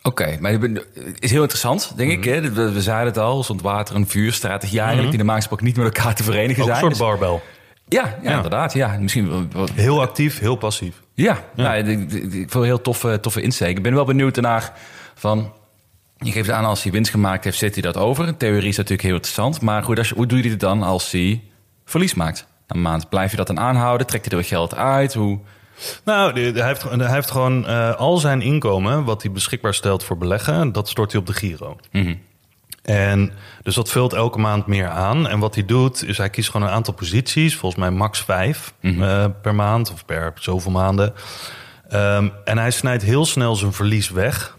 Oké, maar het is heel interessant, denk ik. Hè? We, we zeiden het al, zond water en vuur, strategie eigenlijk... die normaal gesproken niet met elkaar te verenigen Ook een zijn. soort Dus- barbel. Ja, ja, Ja. inderdaad. Ja, misschien Heel actief, heel passief. Ja, Nou, ik, ik, het een heel toffe, toffe insteek. Ik ben wel benieuwd naar van... Je geeft aan als hij winst gemaakt heeft, zet hij dat over. In theorie is dat natuurlijk heel interessant. Maar goed, als je, hoe doe je dit dan als hij verlies maakt? Een maand blijf je dat dan aanhouden? Trekt hij er weer geld uit? Hoe... Nou, hij heeft, hij heeft gewoon eh, al zijn inkomen, wat hij beschikbaar stelt voor beleggen, dat stort hij op de Giro. En dus dat vult elke maand meer aan. En wat hij doet, is hij kiest gewoon een aantal posities, volgens mij max vijf eh, per maand of per zoveel maanden. Ehm, en hij snijdt heel snel zijn verlies weg.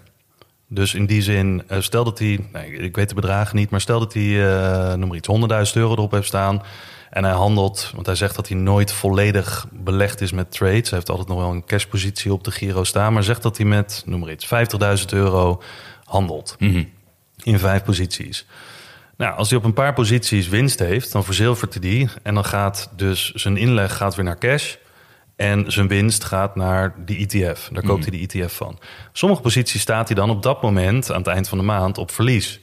Dus in die zin, eh, stel dat hij, nee, ik weet de bedragen niet, maar stel dat hij, eh, noem maar iets, 100.000 euro erop heeft staan. En hij handelt, want hij zegt dat hij nooit volledig belegd is met trades. Hij heeft altijd nog wel een cashpositie op de Giro staan. Maar zegt dat hij met, noem maar iets, 50.000 euro handelt. In vijf posities. Nou, als hij op een paar posities winst heeft, dan verzilvert hij die. En dan gaat dus zijn inleg gaat weer naar cash. En zijn winst gaat naar die ETF. Daar koopt hij die ETF van. Sommige posities staat hij dan op dat moment, aan het eind van de maand, op verlies.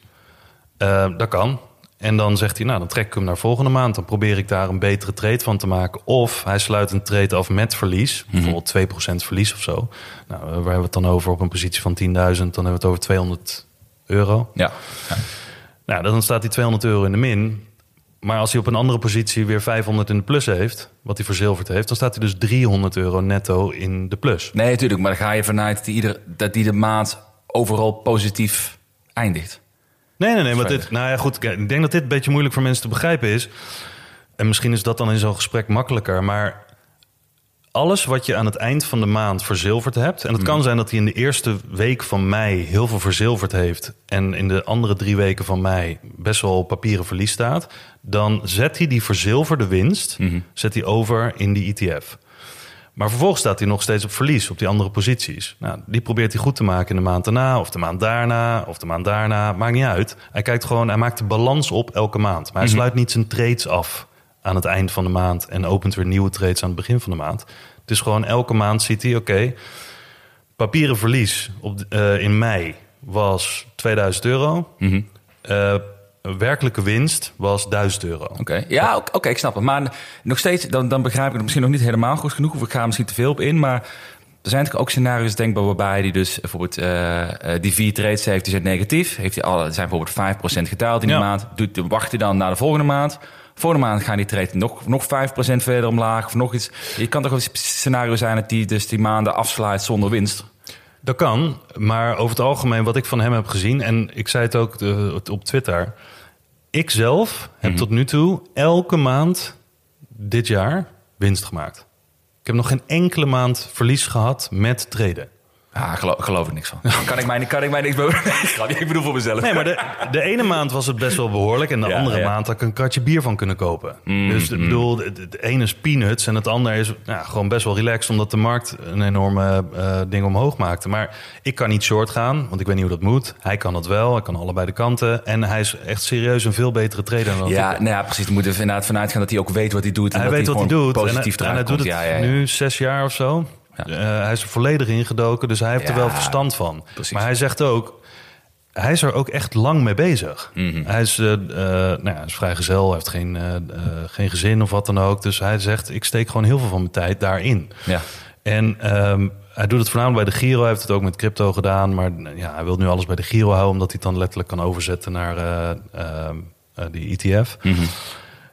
Eh, dat kan. En dan zegt hij, nou, dan trek ik hem naar volgende maand. Dan probeer ik daar een betere trade van te maken. Of hij sluit een trade af met verlies. Bijvoorbeeld 2% verlies of zo. Nou, waar hebben we het dan over op een positie van 10.000? Dan hebben we het over 200 euro. Ja. Nou, dan staat hij 200 euro in de min. Maar als hij op een andere positie weer 500 in de plus heeft, wat hij verzilverd heeft, dan staat hij dus 300 euro netto in de plus. Nee, natuurlijk. Maar dan ga je vanuit dat die, ieder, dat die de maand overal positief eindigt. Nee, nee, nee. Want dit, nou ja, goed. Ik denk dat dit een beetje moeilijk voor mensen te begrijpen is. En misschien is dat dan in zo'n gesprek makkelijker. Maar alles wat je aan het eind van de maand verzilverd hebt. En het kan zijn dat hij in de eerste week van mei heel veel verzilverd heeft. En in de andere drie weken van mei best wel op papieren verlies staat. Dan zet hij die verzilverde winst zet hij over in die ETF. Maar vervolgens staat hij nog steeds op verlies op die andere posities. Nou, die probeert hij goed te maken in de maand daarna, of de maand daarna, of de maand daarna. Maakt niet uit. Hij kijkt gewoon, hij maakt de balans op elke maand. Maar hij sluit niet zijn trades af aan het eind van de maand en opent weer nieuwe trades aan het begin van de maand. Het is gewoon elke maand ziet hij, oké, papieren verlies op, eh, in mei was 2000 euro. Eh, werkelijke winst was 1000 euro. Oké, ja, oké, ik snap het. Maar nog steeds, dan, dan begrijp ik het misschien nog niet helemaal goed genoeg. Of ik ga er misschien te veel op in. Maar er zijn natuurlijk ook scenario's denkbaar waarbij hij dus bijvoorbeeld eh, die vier trades heeft. Die zijn negatief. Heeft hij alle, zijn bijvoorbeeld 5% gedaald in die maand. Doet, wacht hij dan naar de volgende maand. Volgende maand gaan die trades nog, nog 5% verder omlaag. Of nog iets. Je kan toch een scenario zijn dat die dus die maanden afsluit zonder winst. Dat kan, maar over het algemeen wat ik van hem heb gezien... en ik zei het ook eh, op Twitter... ik zelf heb tot nu toe elke maand dit jaar winst gemaakt. Ik heb nog geen enkele maand verlies gehad met traden. Ja, geloof, geloof ik niks van. Kan ik mij, kan ik mij niks boven? ik bedoel voor mezelf. Nee, maar de, de ene maand was het best wel behoorlijk... en de Ja, andere ja. maand had ik een kratje bier van kunnen kopen. dus ik bedoel, het het ene is peanuts en het andere is ja, gewoon best wel relaxed... omdat de markt een enorme eh, ding omhoog maakte. Maar ik kan niet short gaan, want ik weet niet hoe dat moet. Hij kan het wel, hij kan allebei de kanten. En hij is echt serieus een veel betere trader dan Ja, nou ja, precies. We moeten er inderdaad vanuit gaan dat hij ook weet wat hij doet. En Hij dat weet wat hij doet en, Positief hij- en hij doet het nu zes jaar of zo. Ja. Eh, hij is er volledig ingedoken, dus hij heeft er wel verstand van. precies. Maar hij zegt ook, hij is er ook echt lang mee bezig. Mhm. Hij is, eh, nou ja, is vrijgezel, heeft geen, geen gezin of wat dan ook. Dus hij zegt, ik steek gewoon heel veel van mijn tijd daarin. Ja. En ehm, hij doet het voornamelijk bij de Giro. Hij heeft het ook met crypto gedaan. Maar ja, hij wil nu alles bij de Giro houden... omdat hij het dan letterlijk kan overzetten naar eh, ehm, eh, die ETF. Mhm.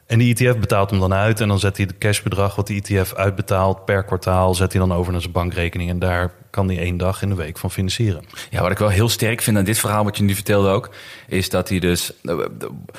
En die ETF betaalt hem dan uit. En dan zet hij het cashbedrag wat die ETF uitbetaalt per kwartaal... zet hij dan over naar zijn bankrekening. En daar kan hij één dag in de week van financieren. Ja, wat ik wel heel sterk vind aan dit verhaal, wat je nu vertelde ook, is dat hij dus, eh,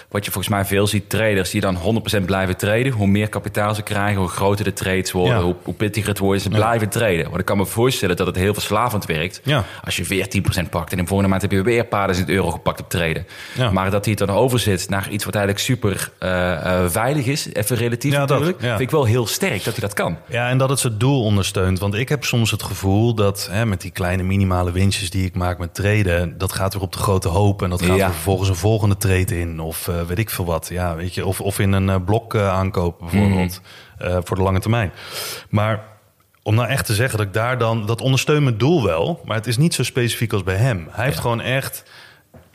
wat je volgens mij veel ziet, traders die dan 100% blijven traden. Hoe meer kapitaal ze krijgen, hoe groter de trades worden, Ja. hoe, hoe pittiger het wordt, ze blijven traden. Want ik kan me voorstellen dat het heel verslavend werkt. Ja. Als je weer 10% pakt en in de volgende maand heb je weer een paar duizend euro gepakt op traden. Maar dat hij het dan overzet naar iets wat eigenlijk super eh, veilig is, even relatief dat, natuurlijk, vind ik wel heel sterk dat hij dat kan. Ja, en dat het zijn doel ondersteunt. Want ik heb soms het gevoel dat hè, met die kleine minimale winstjes die ik maak met traden, dat gaat weer op de grote hoop. En dat gaat Ja. weer vervolgens een volgende trade in. Of eh, weet ik veel wat. Ja, weet je, of, of in een eh, blok eh, aankopen bijvoorbeeld. eh, voor de lange termijn. Maar om nou echt te zeggen dat ik daar dan. Dat ondersteunt mijn doel wel. Maar het is niet zo specifiek als bij hem. Hij heeft Ja. gewoon echt.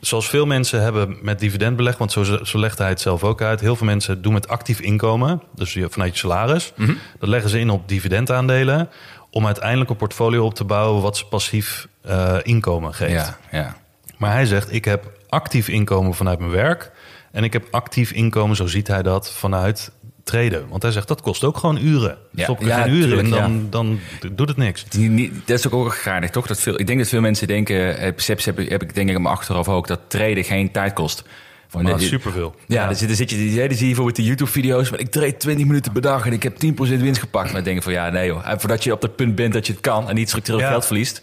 Zoals veel mensen hebben met dividendbeleg, want zo, zo legt hij het zelf ook uit. Heel veel mensen doen met actief inkomen, dus vanuit je salaris. Dat leggen ze in op dividendaandelen, om uiteindelijk een portfolio op te bouwen wat ze passief eh, inkomen geeft. Ja, ja. Maar hij zegt, ik heb actief inkomen vanuit mijn werk. En ik heb actief inkomen, zo ziet hij dat, vanuit traden. Want hij zegt, dat kost ook gewoon uren. Ja, Stop er ja, geen uren in, tuurlijk, dan, dan doet het niks. Die- dat is ook ook toch? Dat veel, ik denk dat veel mensen denken, eh, perceptie heb, ik- heb ik denk ik in mijn achterhoofd ook, dat traden geen tijd kost. Van, Maar die- superveel. Ja, Dan, zit, dan zit je, die- dan zie je bijvoorbeeld de YouTube-video's, maar ik trade 20 minuten per dag en ik heb 10% winst gepakt. Maar denk van, ja, nee joh. En voordat je op dat punt bent dat je het kan en niet structureel Ja. geld verliest,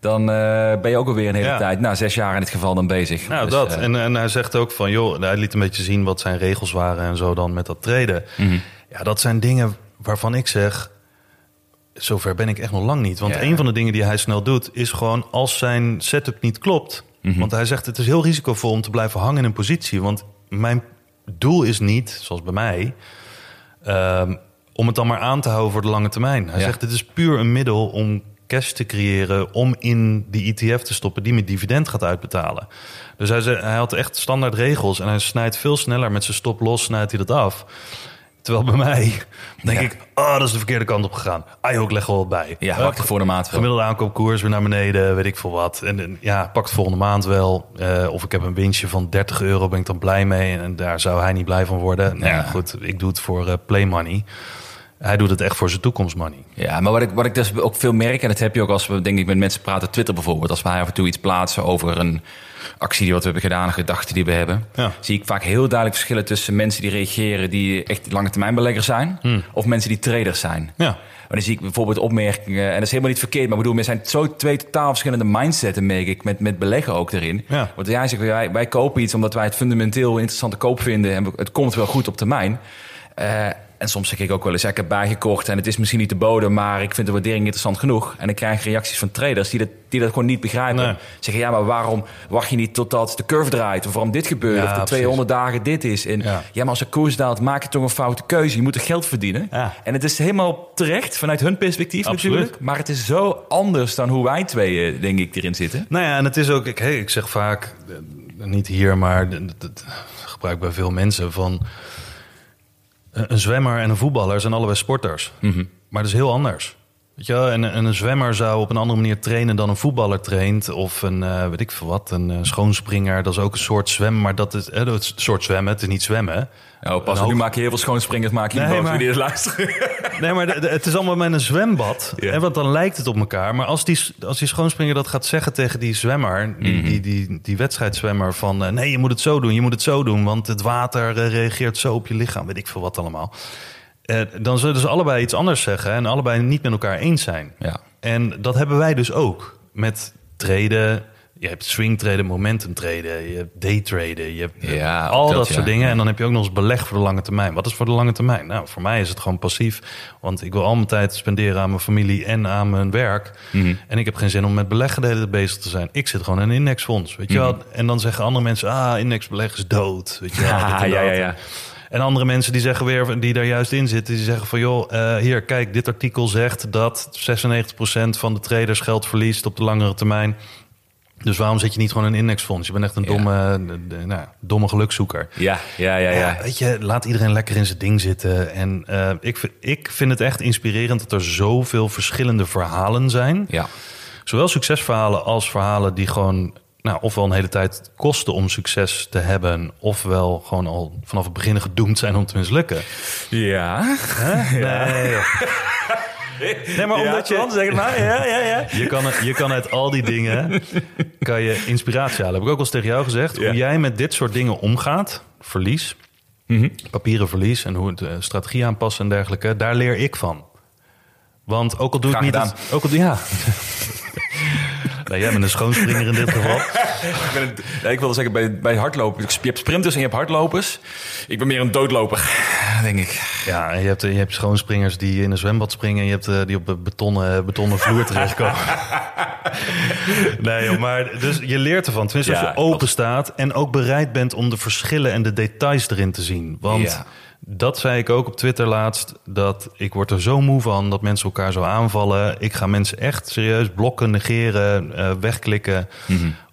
dan eh, ben je ook alweer een hele Ja. tijd, nou zes jaar in dit geval dan bezig. Nou, Dus, dat. eh, en, en hij zegt ook van, joh, hij liet een beetje zien wat zijn regels waren en zo dan met dat treden. Mhm. Ja, dat zijn dingen waarvan ik zeg, zover ben ik echt nog lang niet. Want Ja. een van de dingen die hij snel doet, is gewoon als zijn setup niet klopt. Mhm. Want hij zegt, het is heel risicovol om te blijven hangen in een positie. Want mijn doel is niet, zoals bij mij, ehm, om het dan maar aan te houden voor de lange termijn. Hij Ja. zegt, het is puur een middel om cash te creëren om in die ETF te stoppen die met dividend gaat uitbetalen. Dus hij, zei, hij had echt standaard regels en hij snijdt veel sneller met zijn stop los, snijdt hij dat af. Terwijl bij mij denk Ja. ik, oh, dat is de verkeerde kant op gegaan. Ah ik leg wel wat bij. ja, voor de maat wel. Gemiddelde aankoopkoers weer naar beneden, weet ik veel wat. En, en ja, pak het volgende maand wel. Eh, of ik heb een winstje van 30 euro, ben ik dan blij mee. En, daar zou hij niet blij van worden. Nou ja, Ja. goed, ik doe het voor eh, play money. Hij doet het echt voor zijn toekomstmoney. Ja, maar wat ik, wat ik dus ook veel merk, en dat heb je ook als we denk ik met mensen praten, op Twitter bijvoorbeeld, als wij af en toe iets plaatsen over een actie die wat we hebben gedaan, een gedachte die we hebben, Ja. zie ik vaak heel duidelijk verschillen tussen mensen die reageren die echt lange termijn beleggers zijn, of mensen die traders zijn. Ja. Maar dan zie ik bijvoorbeeld opmerkingen, en dat is helemaal niet verkeerd, maar bedoel, er zijn zo twee totaal verschillende mindsets, merk ik, met, met beleggen ook erin. Ja. Want jij zegt, wij, wij kopen iets omdat wij het fundamenteel interessante koop vinden en het komt wel goed op termijn. Eh, en soms zeg ik ook wel eens, ja, ik heb bijgekocht en het is misschien niet de bodem, maar ik vind de waardering interessant genoeg. En dan krijg je reacties van traders die dat, die dat gewoon niet begrijpen. Nee. Zeggen, ja, maar waarom wacht je niet totdat de curve draait? Of waarom dit gebeurt? Ja, of de precies. 200 dagen dit is? En Ja. ja. maar als de koers daalt, maak je toch een foute keuze. Je moet er geld verdienen. Ja. En het is helemaal terecht vanuit hun perspectief Absoluut. natuurlijk. Maar het is zo anders dan hoe wij tweeën, denk ik, erin zitten. Nou ja, en het is ook, ik, hey, ik zeg vaak, eh, niet hier, maar dat, dat gebruik bij veel mensen van een zwemmer en een voetballer zijn allebei sporters. Maar dat is heel anders. Weet je wel? En, en een zwemmer zou op een andere manier trainen dan een voetballer traint. Of een, eh, weet ik veel wat, een eh, schoonspringer. Dat is ook een soort zwemmen, maar dat is, eh, dat is een soort zwemmen. Het is niet zwemmen. Oh, pas op, nu hoog- maak je heel veel schoonspringers, maak je Nee, boos maar- je luisteren. Nee, maar de- de- het is allemaal met een zwembad. Ja. En want dan lijkt het op elkaar. Maar als die, als die schoonspringer dat gaat zeggen tegen die zwemmer, die, Mhm. die, die, die wedstrijdzwemmer, van eh, nee, je moet het zo doen, je moet het zo doen, want het water eh, reageert zo op je lichaam, weet ik veel wat allemaal. Eh, dan zullen ze allebei iets anders zeggen en allebei niet met elkaar eens zijn. Ja. En dat hebben wij dus ook met traden. Je hebt swing traden, momentum traden, je hebt day traden, je hebt eh, Ja, al dat, dat, ja. soort dingen. En dan heb je ook nog eens beleg voor de lange termijn. Wat is voor de lange termijn? Nou, voor mij is het gewoon passief. Want ik wil al mijn tijd spenderen aan mijn familie en aan mijn werk. Mhm. En ik heb geen zin om met beleggen de hele tijd bezig te zijn. Ik zit gewoon in een indexfonds, weet je Mhm. wel. En dan zeggen andere mensen, ah, indexbeleg is dood. Weet je wel, ja, ja, ja. En andere mensen die zeggen weer, die daar juist in zitten, die zeggen van joh, eh, hier, kijk, dit artikel zegt dat 96% van de traders geld verliest op de langere termijn. Dus waarom zit je niet gewoon in een indexfonds? Je bent echt een Ja. domme, de- de- nou, domme gelukzoeker. Ja, ja, ja, ja. Ja, weet je, laat iedereen lekker in zijn ding zitten. En eh, ik, vind- ik vind het echt inspirerend dat er zoveel verschillende verhalen zijn. Ja, Zowel succesverhalen als verhalen die gewoon... Nou, ofwel een hele tijd kosten om succes te hebben... ofwel gewoon al vanaf het begin gedoemd zijn om te mislukken. ja. Nee, maar omdat je... zeg maar. Ja, ja, ja. Je kan, je kan uit al die dingen kan je inspiratie halen. Heb ik ook al eens tegen jou gezegd. Ja. Hoe jij met dit soort dingen omgaat, verlies, Mhm. papieren verlies en hoe het eh, strategie aanpassen en dergelijke, daar leer ik van. Want ook al doe Graag ik niet het, ook al ja. Nou, jij bent een schoonspringer in dit geval. Ik, ben een- nee, ik wilde zeggen, bij, bij hardlopen... Je hebt sprinters en je hebt hardlopers. Ik ben meer een doodloper, denk ik. Ja, en je hebt, je hebt schoonspringers die in een zwembad springen en je hebt eh, die op een betonnen, betonnen vloer terechtkomen. nee, joh, maar dus je leert ervan. Tenminste, Ja, als je open staat en ook bereid bent om de verschillen en de details erin te zien. Want Ja. Dat zei ik ook op Twitter laatst, dat ik word er zo moe van dat mensen elkaar zo aanvallen. Ik ga mensen echt serieus blokken, negeren, eh, wegklikken.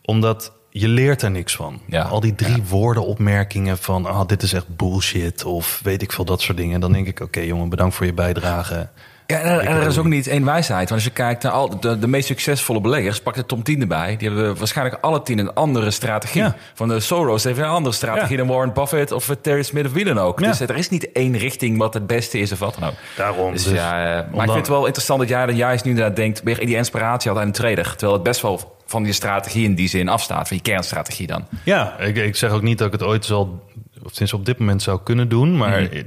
Omdat je leert er niks van. Ja. Al die drie woorden opmerkingen van... ah, dit is echt bullshit of weet ik veel, dat soort dingen. Dan denk ik, oké jongen, bedankt voor je bijdrage. Ja, en, en er is ook niet één wijsheid. Want als je kijkt naar al de, de meest succesvolle beleggers, pak de Tom 10 erbij. Die hebben waarschijnlijk alle tien een andere strategie. Ja. Van de Soros heeft een andere strategie Ja. dan Warren Buffett of eh, Terry Smith of wie dan ook. Ja. Dus er is niet één richting wat het beste is of wat dan ook. Daarom. Dus, Dus ja, eh, maar ik vind het wel interessant dat jij juist nu inderdaad denkt, weer in die inspiratie had aan een trader. Terwijl het best wel van je strategie in die zin afstaat, van je kernstrategie dan. Ja, ik, ik zeg ook niet dat ik het ooit zal... of sinds op dit moment zou kunnen doen. Maar Mhm.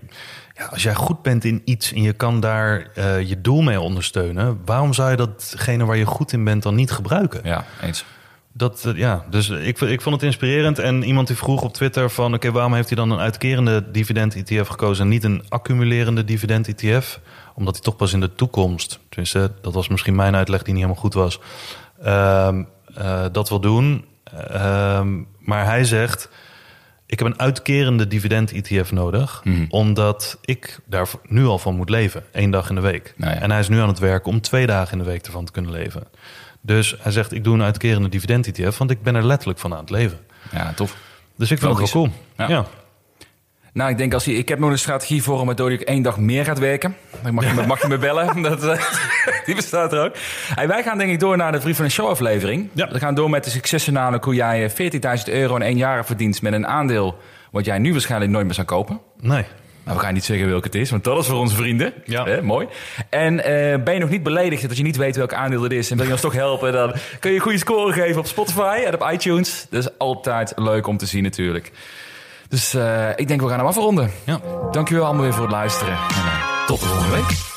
Ja, als jij goed bent in iets en je kan daar eh, je doel mee ondersteunen... waarom zou je datgene waar je goed in bent dan niet gebruiken? Ja, eens. Dat, eh, ja, dus ik, ik vond het inspirerend. En iemand die vroeg op Twitter van... oké, waarom heeft hij dan een uitkerende dividend-ETF gekozen... en niet een accumulerende dividend-ETF? Omdat hij toch pas in de toekomst... tenminste, dat was misschien mijn uitleg die niet helemaal goed was... ehm, eh, dat wil doen. Ehm, maar hij zegt... ik heb een uitkerende dividend-ETF nodig... Mhm. omdat ik daar nu al van moet leven. één dag in de week. Nou ja. En hij is nu aan het werken om twee dagen in de week ervan te kunnen leven. Dus hij zegt, ik doe een uitkerende dividend-ETF... want ik ben er letterlijk van aan het leven. Ja, tof. Dus ik vind het wel cool. Ja. Ja. Nou, ik denk als hij, ik heb nog een strategie voor hem, waardoor hij één dag meer gaat werken. Dan mag je, me, mag je me bellen. Dat, eh, die bestaat er ook. Hey, wij gaan denk ik door naar de Vriend van de Show aflevering. Ja. We gaan door met de successen namelijk hoe jij eh, 40.000 euro in één jaar verdient met een aandeel wat jij nu waarschijnlijk nooit meer zou kopen. Nee. Nou, we gaan niet zeggen welke het is, want dat is voor onze vrienden. Ja. Mooi. En eh, ben je nog niet beledigd dat je niet weet welk aandeel het is en wil je ons toch helpen, dan kun je een goede score geven op Spotify en op iTunes. Dat is altijd leuk om te zien natuurlijk. Dus eh, ik denk we gaan hem afronden. Ja. Dankjewel allemaal weer voor het luisteren. En, tot de volgende week.